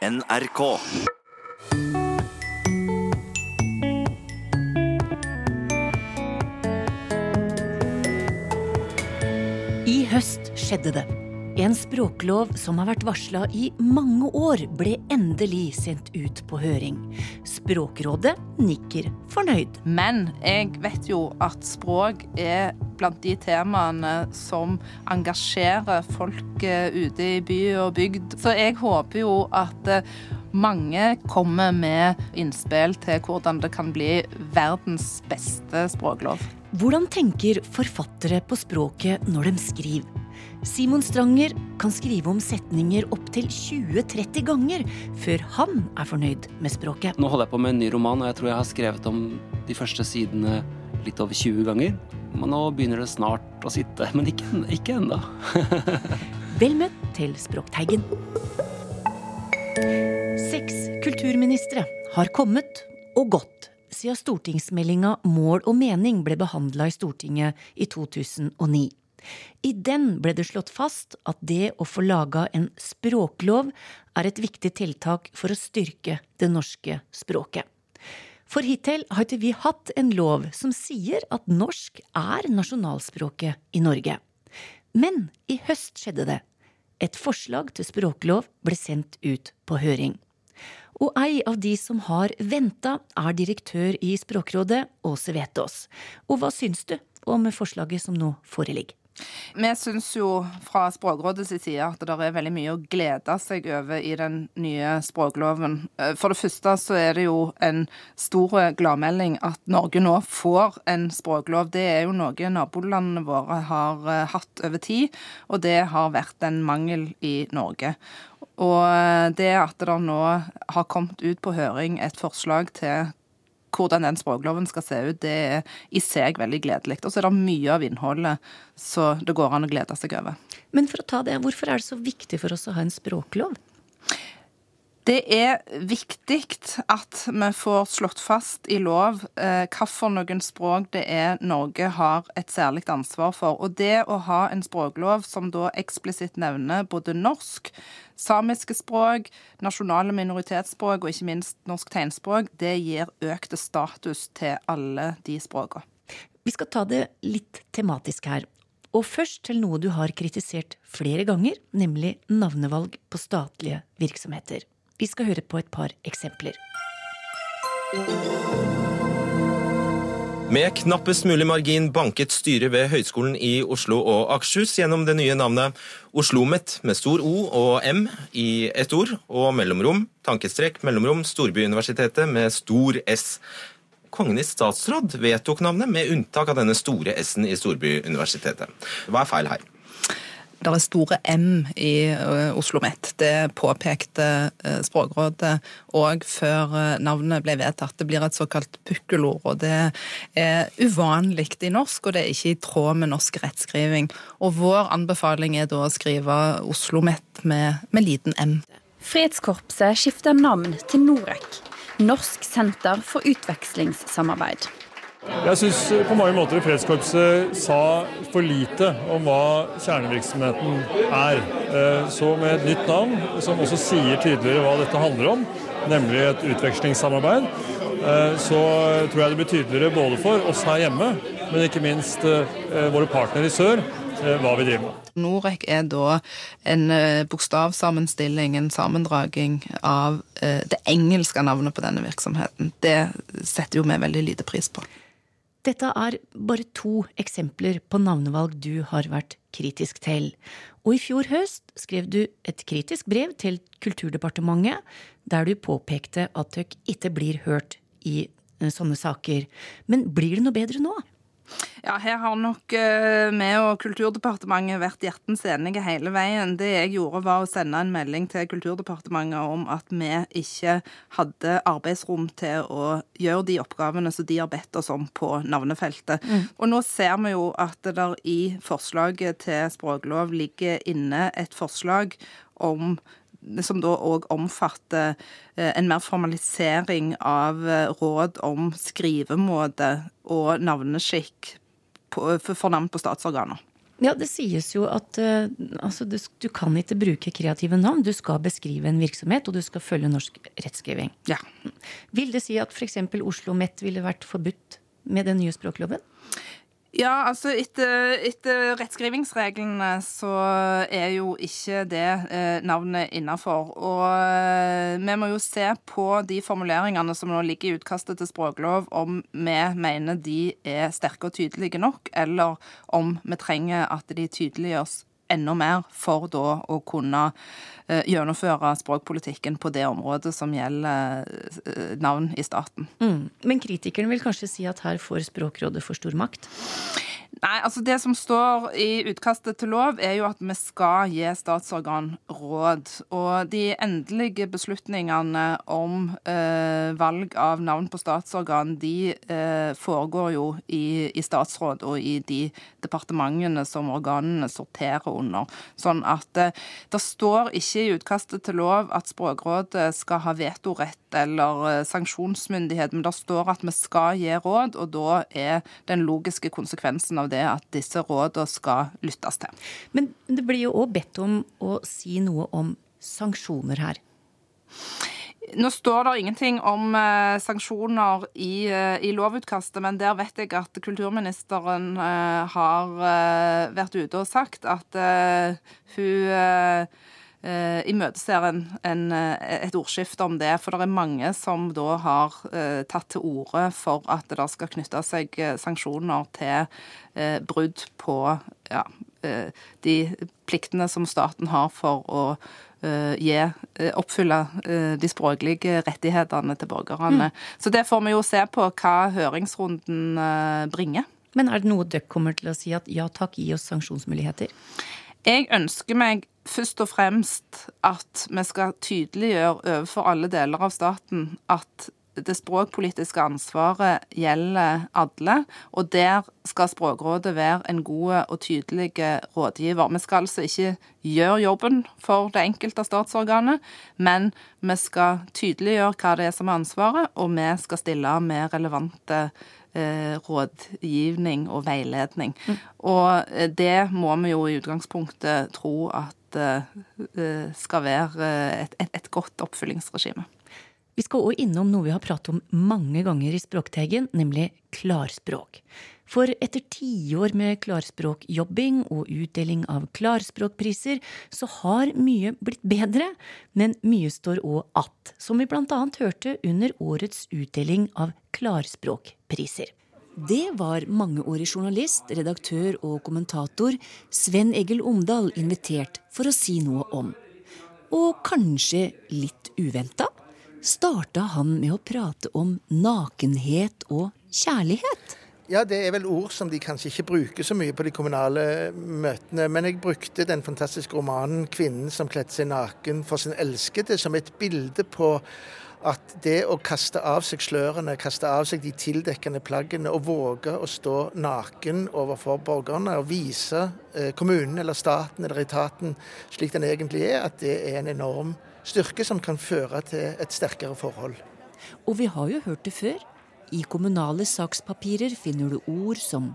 NRK. I høst skjedde det. En språklov som har vært varsla i mange år, ble endelig sendt ut på høring. Språkrådet nikker fornøyd. Men jeg vet jo at språk er blant de temaene som engasjerer folk eh, ute i by og bygd. Så jeg håper jo at eh, mange kommer med innspill til hvordan det kan bli verdens beste språklov. Hvordan tenker forfattere på språket når de skriver? Simon Stranger kan skrive om setninger opptil 20-30 ganger før han er fornøyd med språket. Nå holder jeg på med en ny roman, og jeg tror jeg har skrevet om de første sidene litt over 20 ganger. Men nå begynner det snart å sitte, men ikke, ikke ennå. Vel møtt til Språkteigen. Seks kulturministre har kommet og gått siden stortingsmeldinga Mål og mening ble behandla i Stortinget i 2009. I den ble det slått fast at det å få laga en språklov er et viktig tiltak for å styrke det norske språket. For hittil har ikke vi hatt en lov som sier at norsk er nasjonalspråket i Norge. Men i høst skjedde det. Et forslag til språklov ble sendt ut på høring. Og ei av de som har venta, er direktør i Språkrådet, Åse Vetås. Og hva syns du om forslaget som nå foreligger? Vi syns jo fra Språkrådets side at det er veldig mye å glede seg over i den nye språkloven. Eh, for det første så er det jo en stor gladmelding at Norge nå får en språklov. Det er jo noe nabolandene våre har eh, hatt over tid, og det har vært en mangel i Norge. Og eh, det at det nå har kommet ut på høring et forslag til hvordan den språkloven skal se ut, det er i seg veldig gledelig. Og så er det mye av innholdet så det går an å glede seg over. Men for å ta det, hvorfor er det så viktig for oss å ha en språklov? Det er viktig at vi får slått fast i lov eh, hvilke språk det er Norge har et særlig ansvar for. Og det å ha en språklov som da eksplisitt nevner både norsk, samiske språk, nasjonale minoritetsspråk og ikke minst norsk tegnspråk, det gir økte status til alle de språkene. Vi skal ta det litt tematisk her. Og først til noe du har kritisert flere ganger, nemlig navnevalg på statlige virksomheter. Vi skal høre på et par eksempler. Med knappest mulig margin banket styret ved Høgskolen i Oslo og Akershus gjennom det nye navnet OsloMet med stor O og M i ett ord, og mellomrom, tankestrek, mellomrom, Storbyuniversitetet med stor S. Kongen i statsråd vedtok navnet, med unntak av denne store S-en i Storbyuniversitetet. Hva er feil her? Det er store M i uh, Oslo OsloMet. Det påpekte uh, Språkrådet òg før uh, navnet ble vedtatt. Det blir et såkalt pukkelord, og det er uvanlig i norsk, og det er ikke i tråd med norsk rettskriving. Og vår anbefaling er da å skrive Oslo Mett med, med liten M. Fredskorpset skifter navn til Norek, Norsk senter for utvekslingssamarbeid. Jeg syns på mange måter Fredskorpset sa for lite om hva kjernevirksomheten er. Eh, så med et nytt navn, som også sier tydeligere hva dette handler om, nemlig et utvekslingssamarbeid, eh, så tror jeg det blir tydeligere både for oss her hjemme, men ikke minst eh, våre partnere i sør, hva vi driver med. Norek er da en bokstavsammenstilling, en sammendraging av det engelske navnet på denne virksomheten. Det setter jo vi veldig lite pris på. Dette er bare to eksempler på navnevalg du har vært kritisk til. Og i fjor høst skrev du et kritisk brev til Kulturdepartementet, der du påpekte at dere ikke blir hørt i eh, sånne saker. Men blir det noe bedre nå? Ja, her har nok uh, vi og Kulturdepartementet vært hjertens enige hele veien. Det jeg gjorde, var å sende en melding til Kulturdepartementet om at vi ikke hadde arbeidsrom til å gjøre de oppgavene som de har bedt oss om på navnefeltet. Mm. Og nå ser vi jo at det der i forslaget til språklov ligger inne et forslag om som da òg omfatter eh, en mer formalisering av råd om skrivemåte og navneskikk for navn på statsorganer. Ja, det sies jo at uh, altså, du, du, kan ikke bruke kreative navn. Du skal beskrive en virksomhet, og du skal følge norsk rettskriving. Ja. Vil det si at f.eks. Oslo Met ville vært forbudt med den nye språkloven? Ja, altså etter, etter, rettskrivingsreglene så er jo ikke det eh, navnet innafor. Og eh, vi må jo se på de formuleringene som nå ligger i utkastet til språklov, om vi mener de er sterke og tydelige nok, eller om vi trenger at de tydeliggjøres enda mer for da å kunne uh, gjennomføre språkpolitikken på det området som gjelder uh, navn i staten. Mm. Men kritikeren vil kanskje si at her får Språkrådet for stor makt? Nei, altså Det som står i utkastet til lov, er jo at vi skal gi statsorgan råd. Og de endelige beslutningene om eh, valg av navn på statsorgan, de eh, foregår jo i, i, statsråd og i de departementene som organene sorterer under. Sånn at eh, det står ikke i utkastet til lov at Språkrådet skal ha vetorett eller eh, sanksjonsmyndighet, men det står at vi skal gi råd, og da er den logiske konsekvensen av det at disse rådene skal lyttes til. Men det blir jo òg bedt om å si noe om sanksjoner her. Nå står det ingenting om eh, sanksjoner i, eh, i, lovutkastet, men der vet jeg at kulturministeren eh, har eh, vært ute og sagt at eh, hun eh, imøteser en, en, eh, et ordskifte om det. For det er mange som da har eh, tatt til orde for at det skal knytte seg eh, sanksjoner til eh, brudd på ja, eh, de pliktene som staten har for å Gi, oppfylle de språklige rettighetene til borgerne. Mm. Så det får vi jo se på hva høringsrunden bringer. Men er det noe dere kommer til å si at ja takk, gi oss sanksjonsmuligheter? Jeg ønsker meg først og fremst at vi skal tydeliggjøre overfor alle deler av staten at det språkpolitiske ansvaret gjelder alle, og der skal Språkrådet være en god og tydelig rådgiver. Vi skal altså ikke gjøre jobben for det enkelte statsorganet, men vi skal tydeliggjøre hva det er som er ansvaret, og vi skal stille med relevante rådgivning og veiledning. Mm. Og eh, det må vi jo i utgangspunktet tro at eh, skal være et, et, et godt oppfyllingsregime. Vi skal òg innom noe vi har pratet om mange ganger i Språkteigen, nemlig klarspråk. For etter tiår med klarspråkjobbing og utdeling av klarspråkpriser, så har mye blitt bedre, men mye står òg att, som vi blant annet hørte under årets utdeling av klarspråkpriser. Det var mangeårig journalist, redaktør og kommentator Sven Egil Omdal invitert for å si noe om. Og kanskje litt uventa starta han med å prate om nakenhet og kjærlighet. Ja, det er vel ord som de kanskje ikke bruker så mye på de kommunale møtene. Men jeg brukte den fantastiske romanen 'Kvinnen som kledde seg naken for sin elskede' som et bilde på at det å kaste av seg slørene, kaste av seg de tildekkende plaggene og våge å stå naken overfor borgerne og vise eh, kommunen eller staten eller etaten slik den egentlig er, at det er en enorm styrke som kan føre til et sterkere forhold. Og vi har jo hørt det før. I kommunale sakspapirer finner du ord som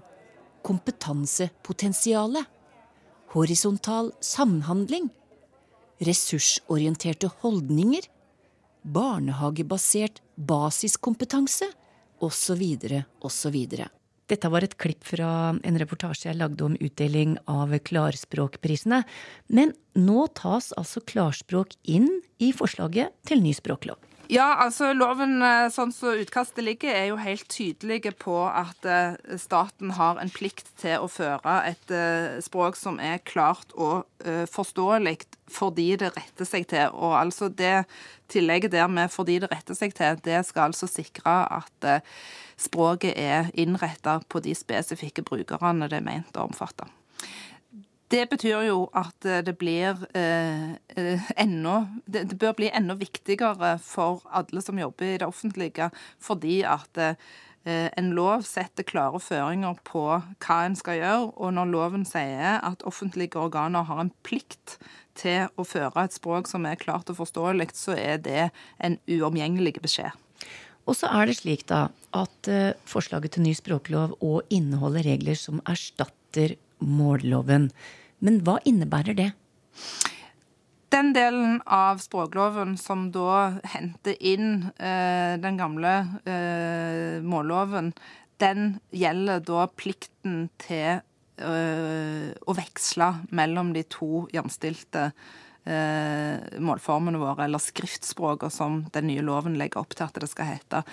kompetansepotensiale, horisontal samhandling, ressursorienterte holdninger, barnehagebasert basiskompetanse osv. osv. Dette var et klipp fra en reportasje jeg lagde om utdeling av Klarspråkprisene. Men nå tas altså klarspråk inn i forslaget til ny språklov. Ja, altså loven eh, sånn som utkastet ligger, er jo helt tydelig på at eh, staten har en plikt til å føre et eh, språk som er klart og forståelig fordi det retter seg til. Og altså det tillegget der med 'fordi det retter seg til', det skal altså sikre at språket er innretta på de spesifikke brukerne det er ment å omfatte. Det betyr jo at eh, det blir eh, eh, enda det, det, bør bli enda viktigere for alle som jobber i det offentlige, fordi at eh, en lov setter klare føringer på hva en skal gjøre. Og når loven sier at offentlige organer har en plikt til å føre et språk som er klart og forståelig, så er det en uomgjengelig beskjed. Og så er det slik da at eh, forslaget til ny språklov òg inneholder regler som erstatter målloven. Men hva innebærer det? Den delen av språkloven som da henter inn eh, den gamle eh, målloven, den gjelder da plikten til eh, å veksle mellom de to jamstilte eh, målformene våre, eller skriftspråket som den nye loven legger opp til at det skal hete.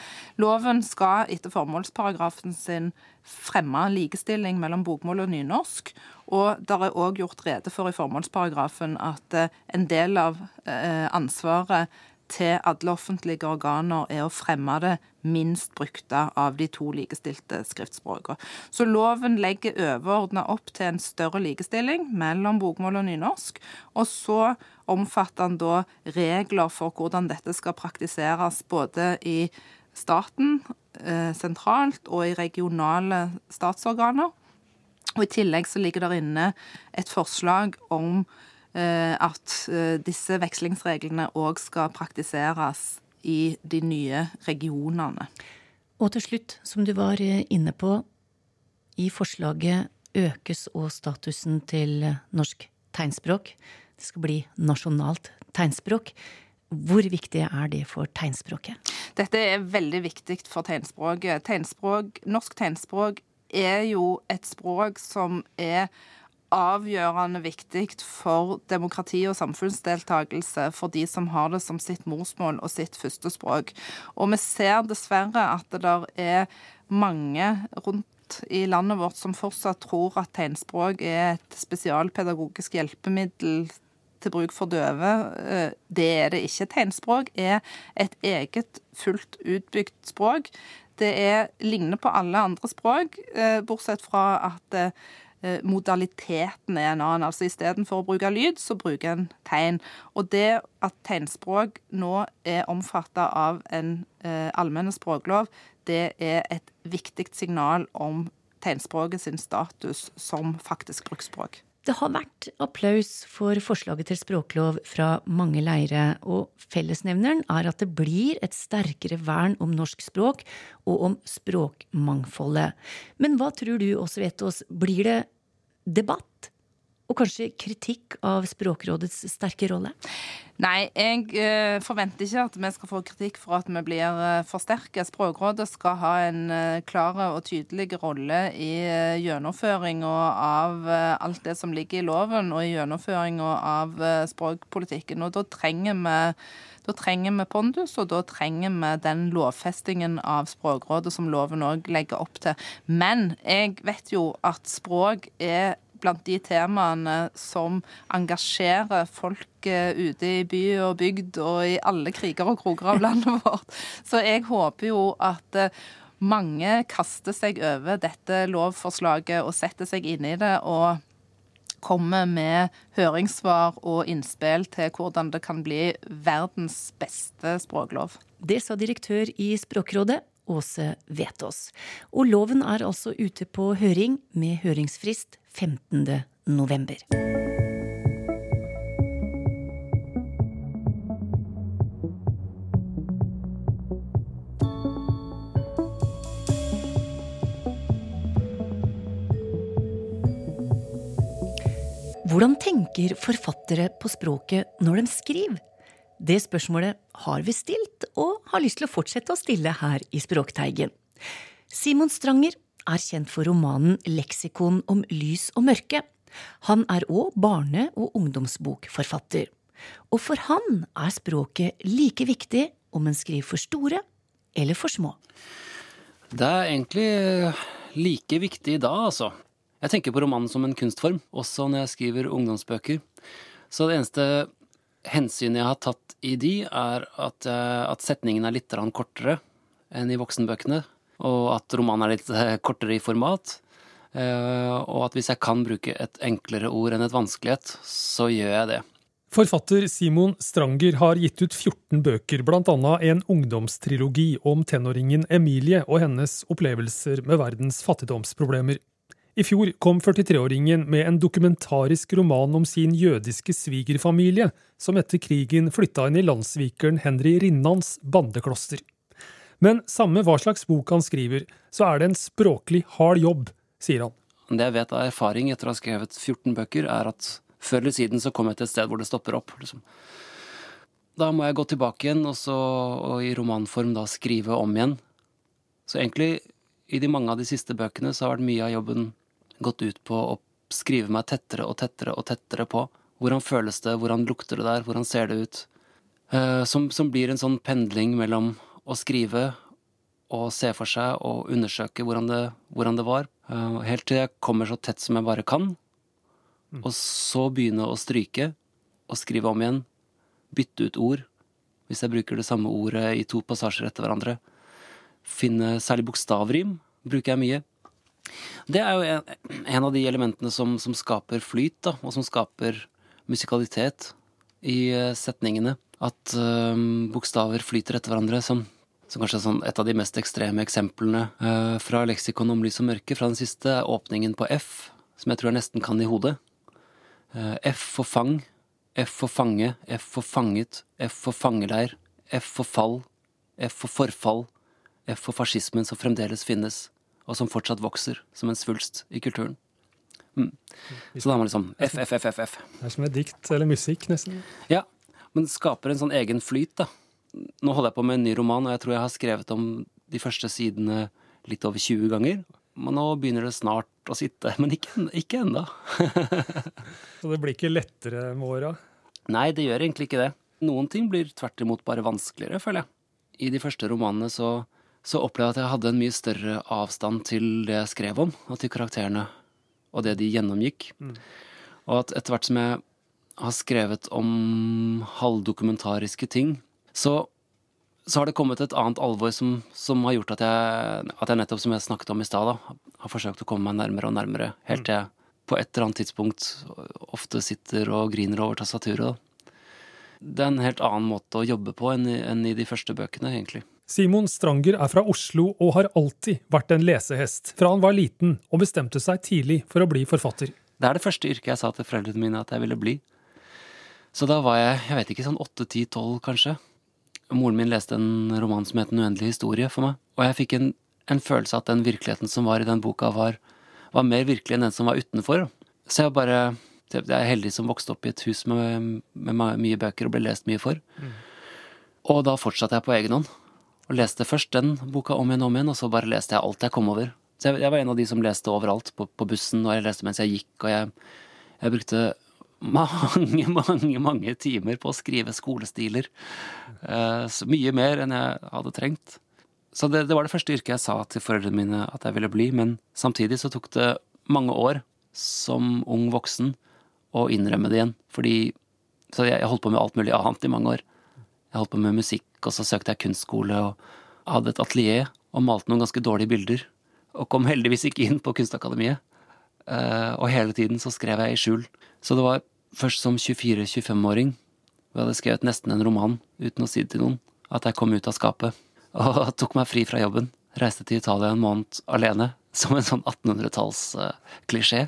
Loven skal etter formålsparagrafen sin fremme likestilling mellom bokmål og nynorsk. Og det er òg gjort rede for i formålsparagrafen at eh, en del av eh, ansvaret til alle offentlige organer er å fremme det minst brukte av de to likestilte skriftspråkene. Så loven legger overordna opp til en større likestilling mellom bokmål og nynorsk. Og så omfatter den da regler for hvordan dette skal praktiseres både i staten eh, sentralt og i regionale statsorganer. Og I tillegg så ligger der inne et forslag om at eh, disse vekslingsreglene òg skal praktiseres i de nye regionene. Og til slutt, som du var eh, inne på, i forslaget økes òg statusen til norsk tegnspråk. Det skal bli nasjonalt tegnspråk. Hvor viktig er det for tegnspråket? Dette er veldig viktig for tegnspråket. Tegnspråk, norsk tegnspråk er jo et språk som er avgjørende viktig for demokrati og samfunnsdeltakelse for de som har det som sitt morsmål og sitt førstespråk. Og vi ser dessverre at det der er mange rundt i landet vårt som fortsatt tror at tegnspråk er et spesialpedagogisk hjelpemiddel til bruk for døve. Eh, det er det ikke. Tegnspråk er et eget, fullt utbygd språk. Det er, ligner på alle andre språk, eh, bortsett fra at Eh, modaliteten er en annen. Altså Istedenfor å bruke lyd, så bruker en tegn. Og det at tegnspråk nå er omfatta av en eh, allmenn språklov, det er et viktig signal om tegnspråket sin status som faktisk bruksspråk. Det har vært applaus for forslaget til språklov fra mange leire, og fellesnevneren er at det blir et sterkere vern om norsk språk og om språkmangfoldet. Men hva tror du, Åse Vetås, blir det debatt? Og kanskje kritikk av Språkrådets sterke rolle? Nei, jeg eh, forventer ikke at vi skal få kritikk for at vi blir eh, for sterke. Språkrådet skal ha en eh, klar og tydelig rolle i gjennomføringa av alt det som ligger i loven, og i gjennomføringa av språkpolitikken. Og da trenger vi da trenger vi pondus, og da trenger vi den lovfestingen av Språkrådet som loven òg legger opp til. Men jeg vet jo at språk er blant de temaene som engasjerer folk eh, ute i by og bygd og i alle kriger og kroker av landet vårt. Så jeg håper jo at eh, mange kaster seg over dette lovforslaget og setter seg inn i det. og kommer med høringssvar og innspill til hvordan det kan bli verdens beste språklov. Det sa direktør i Språkrådet, Åse Vetås. Og loven er altså ute på høring med høringsfrist 15. november. Hvordan tenker forfattere på språket når de skriver? Det spørsmålet har vi stilt, og har lyst til å fortsette å stille her i Språkteigen. Simon Stranger er kjent for romanen Leksikon om lys og mørke. Han er òg barne- og ungdomsbokforfatter. Og for han er språket like viktig om en skriver for store eller for små. Det er egentlig like viktig da, altså. Jeg tenker på romanen som en kunstform, også når jeg skriver ungdomsbøker. Så det eneste hensynet jeg har tatt i de, er at, at setningen er litt kortere enn i voksenbøkene. Og at romanen er litt eh, kortere i format. Eh, og at hvis jeg kan bruke et enklere ord enn et vanskelighet, så gjør jeg det. Forfatter Simon Stranger har gitt ut 14 bøker, bl.a. en ungdomstrilogi om tenåringen Emilie og hennes opplevelser med verdens fattigdomsproblemer. I fjor kom 43-åringen med en dokumentarisk roman om sin jødiske svigerfamilie, som etter krigen flytta inn i landssvikeren Henry Rinnans bandekloster. Men samme hva slags bok han skriver, så er det en språklig hard jobb, sier han. Det jeg vet av erfaring etter å ha skrevet 14 bøker, er at før eller siden så kommer jeg til et sted hvor det stopper opp. Liksom. Da må jeg gå tilbake igjen og, så, og i romanform da skrive om igjen. Så egentlig, i de mange av de siste bøkene, så har vært mye av jobben gått ut på å skrive meg tettere og tettere og tettere på. Hvordan føles det, hvordan lukter det der, hvordan ser det ut? Uh, som, som, blir en sånn pendling mellom å skrive og se for seg og undersøke hvordan det, hvordan det var. Uh, helt til jeg kommer så tett som jeg bare kan. Mm. Og så begynne å stryke og skrive om igjen bytte ut ord. Hvis jeg bruker det samme ordet i to passasjer etter hverandre. Finne særlig bokstavrim bruker jeg mye. Det er jo en, en av de elementene som, som skaper flyt, da, og som skaper musikalitet i uh, setningene. At uh, bokstaver flyter etter hverandre. Som, som kanskje er sånn et av de mest ekstreme eksemplene uh, fra leksikon om lys og mørke. Fra den siste åpningen på F, som jeg tror jeg nesten kan i hodet. F for fang, F for fange, F for fanget, F for fangeleir, F for fall, F for forfall, F for fascismen som fremdeles finnes, og som fortsatt vokser som en svulst i kulturen. Mm. Så da har man liksom F, F, F, F, F. Det er som et dikt eller musikk, nesten. Ja, men det skaper en sånn egen flyt, da. Nå holder jeg på med en ny roman, og jeg tror jeg har skrevet om de første sidene litt over 20 ganger. Men nå begynner det snart å sitte. Men ikke, ikke ennå. Så det blir ikke lettere med åra? Nei, det gjør egentlig ikke det. Noen ting blir tvert imot bare vanskeligere, føler jeg. I de første romanene så, så opplevde jeg at jeg hadde en mye større avstand til det jeg skrev om, og til karakterene og det de gjennomgikk. Mm. Og at etter hvert som jeg har skrevet om halvdokumentariske ting, så så har det kommet et annet alvor som, som har gjort at jeg, at jeg, nettopp, som jeg snakket om i stad, har forsøkt å komme meg nærmere og nærmere. Helt til jeg på et eller annet tidspunkt ofte sitter og griner over tastaturet. Det er en helt annen måte å jobbe på enn i, enn i de første bøkene, egentlig. Simon Stranger er fra Oslo og har alltid vært en lesehest, fra han var liten og bestemte seg tidlig for å bli forfatter. Det er det første yrket jeg sa til foreldrene mine at jeg ville bli. Så da var jeg jeg vet ikke, sånn åtte, ti, tolv kanskje. Moren min leste en roman som het En uendelig historie for meg, og jeg fikk en, en følelse av at den virkeligheten som var i den boka, var, var mer virkelig enn den som var utenfor. Så jeg bare Jeg er heldig som vokste opp i et hus med, med mye bøker og ble lest mye for. Mm. Og da fortsatte jeg på egen hånd. Og leste først den boka om igjen og om igjen, og så bare leste jeg alt jeg kom over. Så jeg, jeg var en av de som leste overalt, på, på bussen, og jeg leste mens jeg gikk, og jeg, jeg brukte mange, mange mange timer på å skrive skolestiler. Uh, mye mer enn jeg hadde trengt. Så det, det, var det første yrket jeg sa til foreldrene mine at jeg ville bli, men samtidig så tok det mange år som ung voksen å innrømme det igjen. Fordi Så jeg, jeg holdt på med alt mulig annet i mange år. Jeg holdt på med musikk, og så søkte jeg kunstskole og hadde et atelier og malte noen ganske dårlige bilder. Og kom heldigvis ikke inn på Kunstakademiet. Uh, og hele tiden så skrev jeg i skjul. Så det var først som 24-25-åring, hvor jeg hadde skrevet nesten en roman uten å si det til noen, at jeg kom ut av skapet og tok meg fri fra jobben. Reiste til Italia en måned alene, som en sånn 1800-tallsklisjé.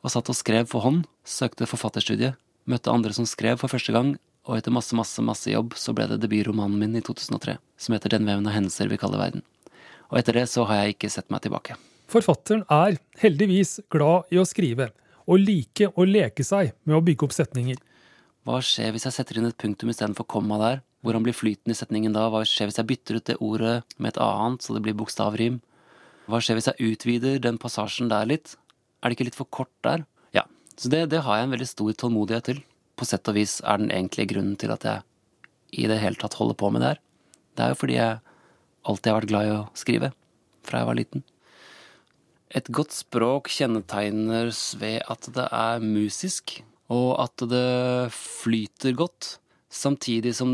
Og satt og skrev for hånd, søkte forfatterstudie, møtte andre som skrev for første gang, og etter masse, masse, masse jobb så ble det debutromanen min i 2003, som heter Den veven av hendelser vi kaller verden. Og etter det så har jeg ikke sett meg tilbake. Forfatteren er heldigvis glad i å skrive, og like å leke seg med å bygge opp setninger. Hva skjer hvis jeg setter inn et punktum istedenfor komma der? Hvordan blir flyten i setningen da? Hva skjer hvis jeg bytter ut det ordet med et annet, så det blir bokstavrim? Hva skjer hvis jeg utvider den passasjen der litt? Er det ikke litt for kort der? Ja, så det, det har jeg en veldig stor tålmodighet til. På sett og vis er den egentlige grunnen til at jeg i det hele tatt holder på med det her. Det er jo fordi jeg alltid har vært glad i å skrive, fra jeg var liten. Et godt språk kjennetegnes ved at det er musisk, og at det flyter godt, samtidig som,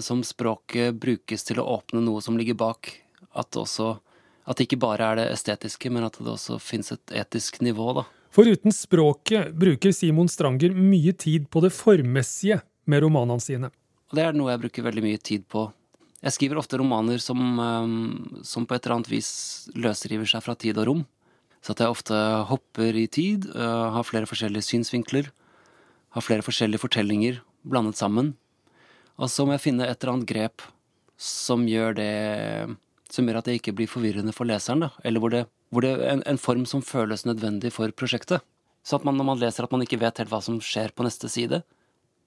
som språket brukes til å åpne noe som ligger bak. At, også, at det ikke bare er det estetiske, men at det også fins et etisk nivå, da. Foruten språket bruker Simon Stranger mye tid på det formmessige med romanene sine. Det er noe jeg bruker veldig mye tid på. Jeg skriver ofte romaner som, eh, som på et eller annet vis løsriver seg fra tid og rom. Så at jeg ofte hopper i tid, uh, har flere forskjellige synsvinkler, har flere forskjellige fortellinger blandet sammen. Og så må jeg finne et eller annet grep som gjør det Som gjør at det ikke blir forvirrende for leseren, da. Eller hvor det hvor det en, en form som føles nødvendig for prosjektet. Så at man når man leser at man ikke vet helt hva som skjer på neste side,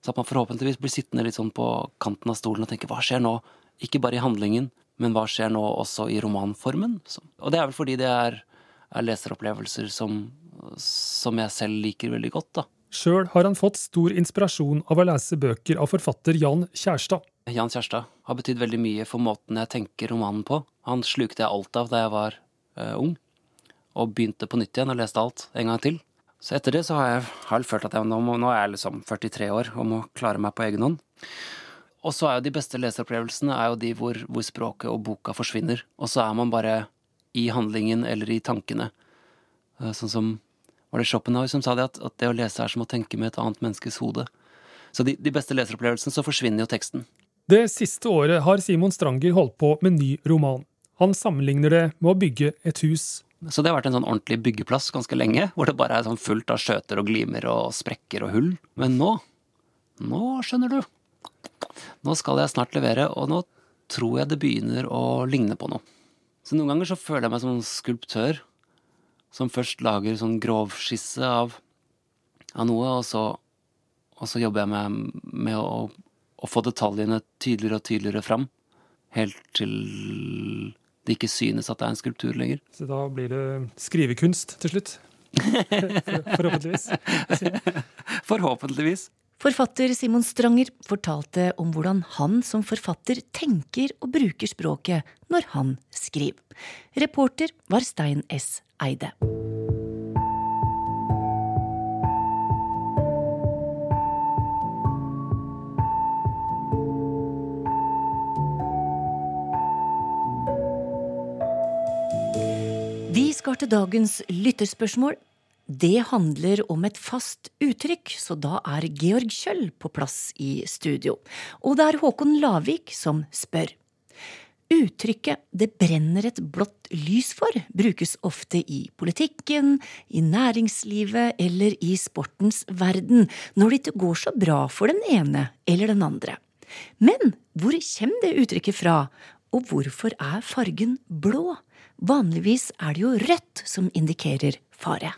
så at man forhåpentligvis blir sittende litt sånn på kanten av stolen og tenke hva skjer nå? Ikke bare i handlingen, men hva skjer nå også i romanformen? Og det er vel fordi det er, er leseropplevelser som, som jeg selv liker veldig godt, da. Sjøl har han fått stor inspirasjon av å lese bøker av forfatter Jan Kjærstad. Jan Kjærstad har betydd veldig mye for måten jeg tenker romanen på. Han slukte jeg alt av da jeg var uh, ung, og begynte på nytt igjen og leste alt en gang til. Så etter det så har jeg har følt at jeg, nå, nå, er jeg liksom 43 år og må klare meg på egen hånd. Og så er jo de beste leseropplevelsene er jo de hvor, hvor, språket og boka forsvinner. Og så er man bare i handlingen eller i tankene. Eh, sånn som var det Schopenhauer som sa det, at, at det å lese er som å tenke med et annet menneskes hode. Så de, de beste leseropplevelsene, så forsvinner jo teksten. Det siste året har Simon Stranger holdt på med ny roman. Han sammenligner det med å bygge et hus. Så det har vært en sånn ordentlig byggeplass ganske lenge, hvor det bare er sånn fullt av skjøter og glimer og sprekker og hull. Men nå, nå skjønner du, nå skal jeg snart levere, og nå tror jeg det begynner å ligne på noe. Så noen ganger så føler jeg meg som en skulptør som først lager sånn grovskisse av, av noe, og så, og så, jobber jeg med, med å, å få detaljene tydeligere og tydeligere fram. Helt til det ikke synes at det er en skulptur lenger. Så da blir det skrivekunst til slutt? Forhåpentligvis. Forhåpentligvis. Forfatter Simon Stranger fortalte om hvordan han som forfatter tenker og bruker språket når han skriver. Reporter var Stein S. Eide. Skal til dagens lytterspørsmål. Det handler om et fast uttrykk, så da er Georg Kjøll på plass i studio. Og det er Håkon Lavik som spør. Uttrykket 'det brenner et blått lys for' brukes ofte i politikken, i næringslivet eller i sportens verden når det ikke går så bra for den ene eller den andre. Men hvor kommer det uttrykket fra, og hvorfor er fargen blå? Vanligvis er det jo rødt som indikerer fare.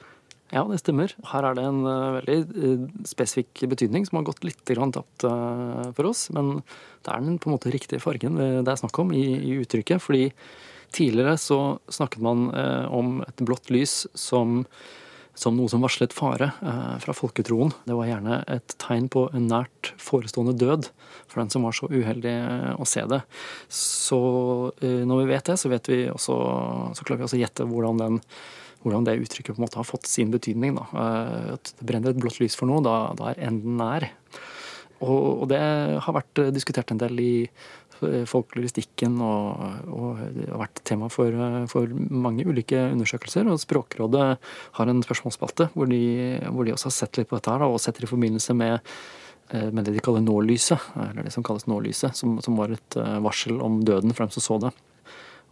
Ja, det stemmer. Her er det en uh, veldig uh, spesifikk betydning som har gått litt tapt uh, for oss. Men det er den på en måte riktige fargen det er snakk om i, i uttrykket. Fordi tidligere så snakket man om et blått lys som, som noe som varslet fare fra folketroen. Det var gjerne et tegn på en nært forestående død for den som var så uheldig å se det. Så når vi vet det, så, vet vi også, så klarer vi også å gjette hvordan den hvordan det uttrykket på en måte har fått sin betydning. Da. Eh, at det brenner et blått lys for noe, da, da er enden nær. Og, det har vært eh, diskutert en del i eh, folkloristikken og, og det har vært tema for, for, mange ulike undersøkelser. Og Språkrådet har en spørsmålsspalte hvor hvor de også har sett litt på dette her, og setter i forbindelse med med det de kaller nålyset, eller det som kalles nålyset, som, som var et varsel om døden for dem som så det.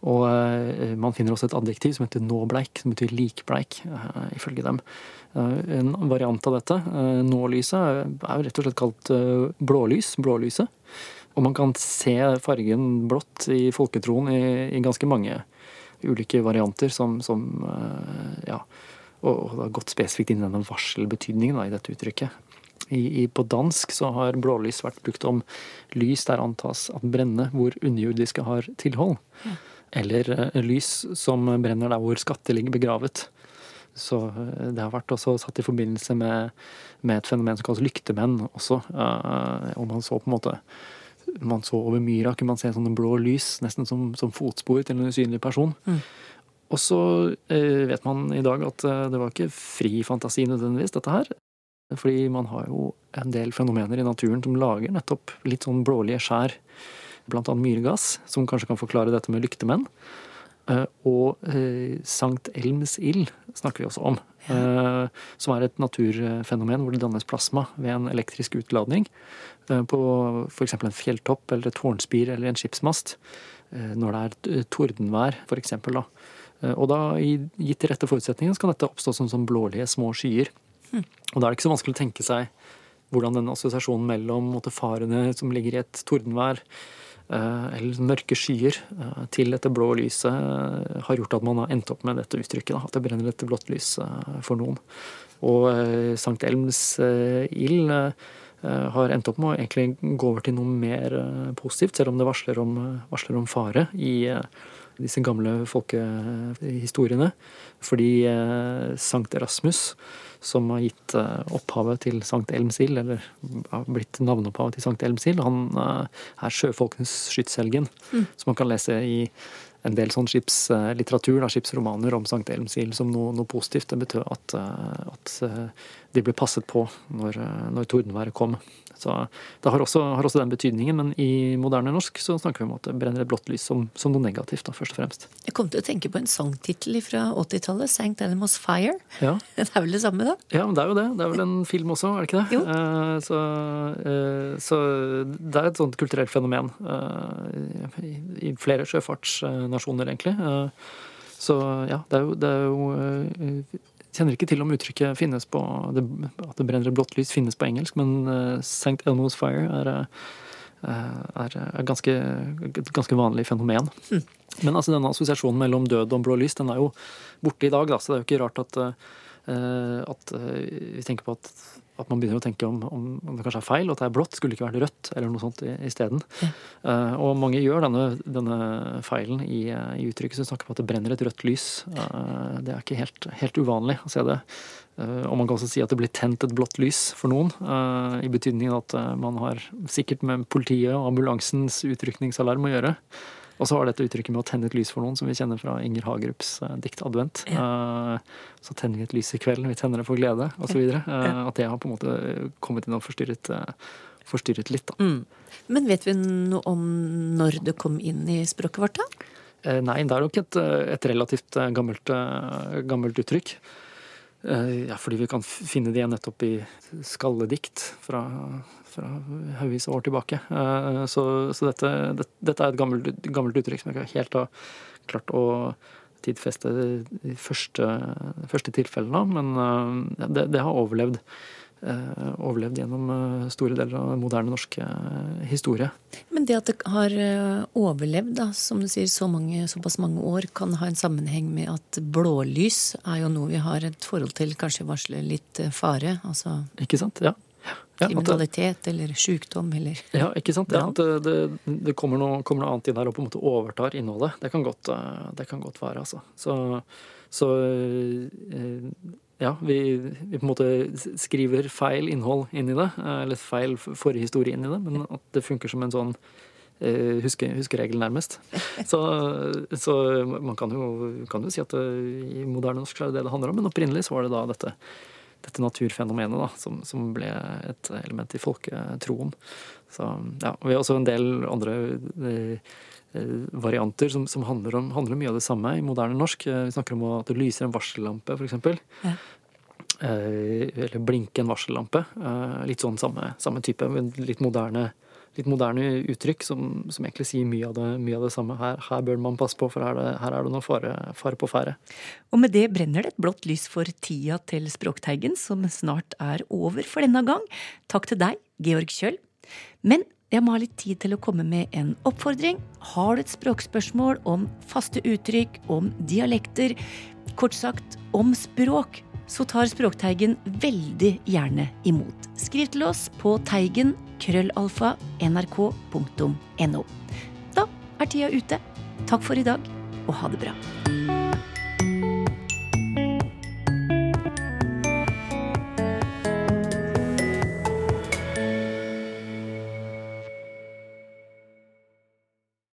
Og eh, man finner også et adjektiv som heter nåbleik, som betyr likbleik, eh, ifølge dem. Eh, en variant av dette, nålyset, er jo rett og slett kalt blålys, blålyset. Og man kan se fargen blått i folketroen i, i ganske mange ulike varianter som, som ja, og, og det har gått spesifikt inn i denne varselbetydningen da, i dette uttrykket. I, i, på dansk så har blålys vært brukt om lys der antas at brenne hvor underjordiske har tilhold. Ja eller uh, lys som brenner der hvor skatter ligger begravet. Så uh, det har vært også satt i forbindelse med, med et fenomen som kalles lyktemenn også. Uh, og man så på en måte man så over myra, kunne man se sånne blå lys, nesten som, som fotspor til en usynlig person. Mm. Og så eh, vet man i dag at eh, det var ikke fri fantasi nødvendigvis, dette her. Fordi man har jo en del fenomener i naturen som lager nettopp litt sånn blålige skjær Blant annet myrgass, som kanskje kan forklare dette med lyktemenn. Eh, og eh, Sankt Elms ild snakker vi også om. Eh, som er et naturfenomen hvor det dannes plasma ved en elektrisk utladning på f.eks. en fjelltopp eller et tårnspir eller en skipsmast. Når det er tordenvær, f.eks. Og da, gitt de rette forutsetningene, så kan dette oppstå som, som blålige små skyer. Hm. Og da er det ikke så vanskelig å tenke seg hvordan den assosiasjonen mellom måte, farene som ligger i et tordenvær, eller mørke skyer til dette blå lyset har gjort at man har endt opp med dette uttrykket. At det brenner et blått lys for noen. Og Sankt Elms ild har endt opp med å egentlig gå over til noe mer positivt, selv om det varsler om, varsler om fare i disse gamle folkehistoriene. Fordi Sankt Erasmus som har gitt eh, opphavet til Sankt Elmsild, eller har blitt navneopphavet til Sankt Elmsild. Han eh, er sjøfolkenes skytshelgen, mm. som man kan lese i en del sånn skipslitteratur, da, skipsromaner om Sankt Elmsil som noe, noe, positivt. Det betød at, eh, at de ble passet på når, når tordenværet kom. Så Det har også, har også, den betydningen, men i moderne norsk så snakker vi om at det brenner et blått lys som, som, noe negativt, da, først og fremst. Jeg kom til å tenke på en sangtittel fra 80-tallet, 'St. Elmo's Fire'. Ja. Det er vel det samme, da? Ja, men det er jo det. Det er vel en film også, er det ikke det? Jo. Eh, så, eh, så, det er et sånt kulturelt fenomen eh, i, i flere sjøfartsnasjoner, egentlig. Eh, så ja, det er jo, det er jo eh, kjenner ikke til om uttrykket finnes på det, At det brenner et blått lys finnes på engelsk, men uh, eh, St. Elmo's Fire er, er, er ganske, et ganske vanlig fenomen. Mm. Men altså, denne assosiasjonen mellom død og blå lys den er jo borte i dag, da, så det er jo ikke rart at, uh, at vi tenker på at at man begynner å tenke om, om, det kanskje er feil, og at det er blått. Skulle det ikke vært rødt eller noe sånt isteden. Ja. Uh, og mange gjør denne, denne feilen i, i, uttrykket som snakker om at det brenner et rødt lys. Uh, det er ikke helt, helt, uvanlig å se det. Uh, og man kan også si at det blir tent et blått lys for noen, i betydningen at man har sikkert med politiet og ambulansens utrykningsalarm å gjøre. Og så var dette uttrykket med å tenne et lys for noen, som vi kjenner fra Inger Hagerups uh, dikt 'Advent'. Ja. Uh, så tenner vi et lys i kvelden, vi tenner det for glede, osv. Uh, ja. At det har på en måte kommet inn og forstyrret, forstyrret litt. Da. Mm. Men vet vi noe om når det kom inn i språket vårt, da? Nei, det er nok et, et relativt gammelt, gammelt uttrykk. Ja, fordi vi kan finne det nettopp i skalledikt fra fra haugevis av år tilbake. Eh, så, så dette, det, dette, er et gammelt, gammelt, uttrykk som jeg ikke helt har klart å tidfeste de første, første tilfellene av, men eh, det, det, har overlevd. Eh, overlevd gjennom store deler av moderne norsk historie. Men det at det har overlevd, da, som du sier, så mange, såpass mange år, kan ha en sammenheng med at blålys er jo noe vi har et forhold til, kanskje varsler litt fare? Altså Ikke sant, ja. Kriminalitet eller sykdom eller Ja, ikke sant. Ja, det, det, det kommer, noe, kommer, noe, annet inn her og på en måte overtar innholdet. Det kan godt, eh, det kan godt være, altså. Så, så eh, ja, vi, vi, på en måte skriver feil innhold inn i det. Eh, eller feil forhistorie inn i det. Men at det funker som en sånn huske, huskeregel, nærmest. Så, så, man kan jo, kan jo si at det, i moderne norsk er det det det handler om. Men opprinnelig så var det da dette dette naturfenomenet da, som, som, ble et element i folketroen. Så, ja, vi har også en del andre eh, eh, varianter som, som handler, om, handler, mye av det samme i moderne norsk. Eh, vi snakker om at det lyser en varsellampe, f.eks. Ja. Eh, eller blinke en varsellampe. Eh, litt sånn samme, samme type, litt moderne litt moderne uttrykk som, som, egentlig sier mye av det, mye av det samme. Her, her, bør man passe på, for her, er her er det noe fare, fare, på ferde. Og med det brenner det et blått lys for tida til Språkteigen, som snart er over for denne gang. Takk til deg, Georg Kjøll. Men jeg må ha litt tid til å komme med en oppfordring. Har du et språkspørsmål om faste uttrykk, om dialekter, kort sagt om språk, så tar Språkteigen veldig gjerne imot. Skriv til oss på teigen krøllalfa nrk.no. Da er tida ute. Takk for i dag, og ha det bra.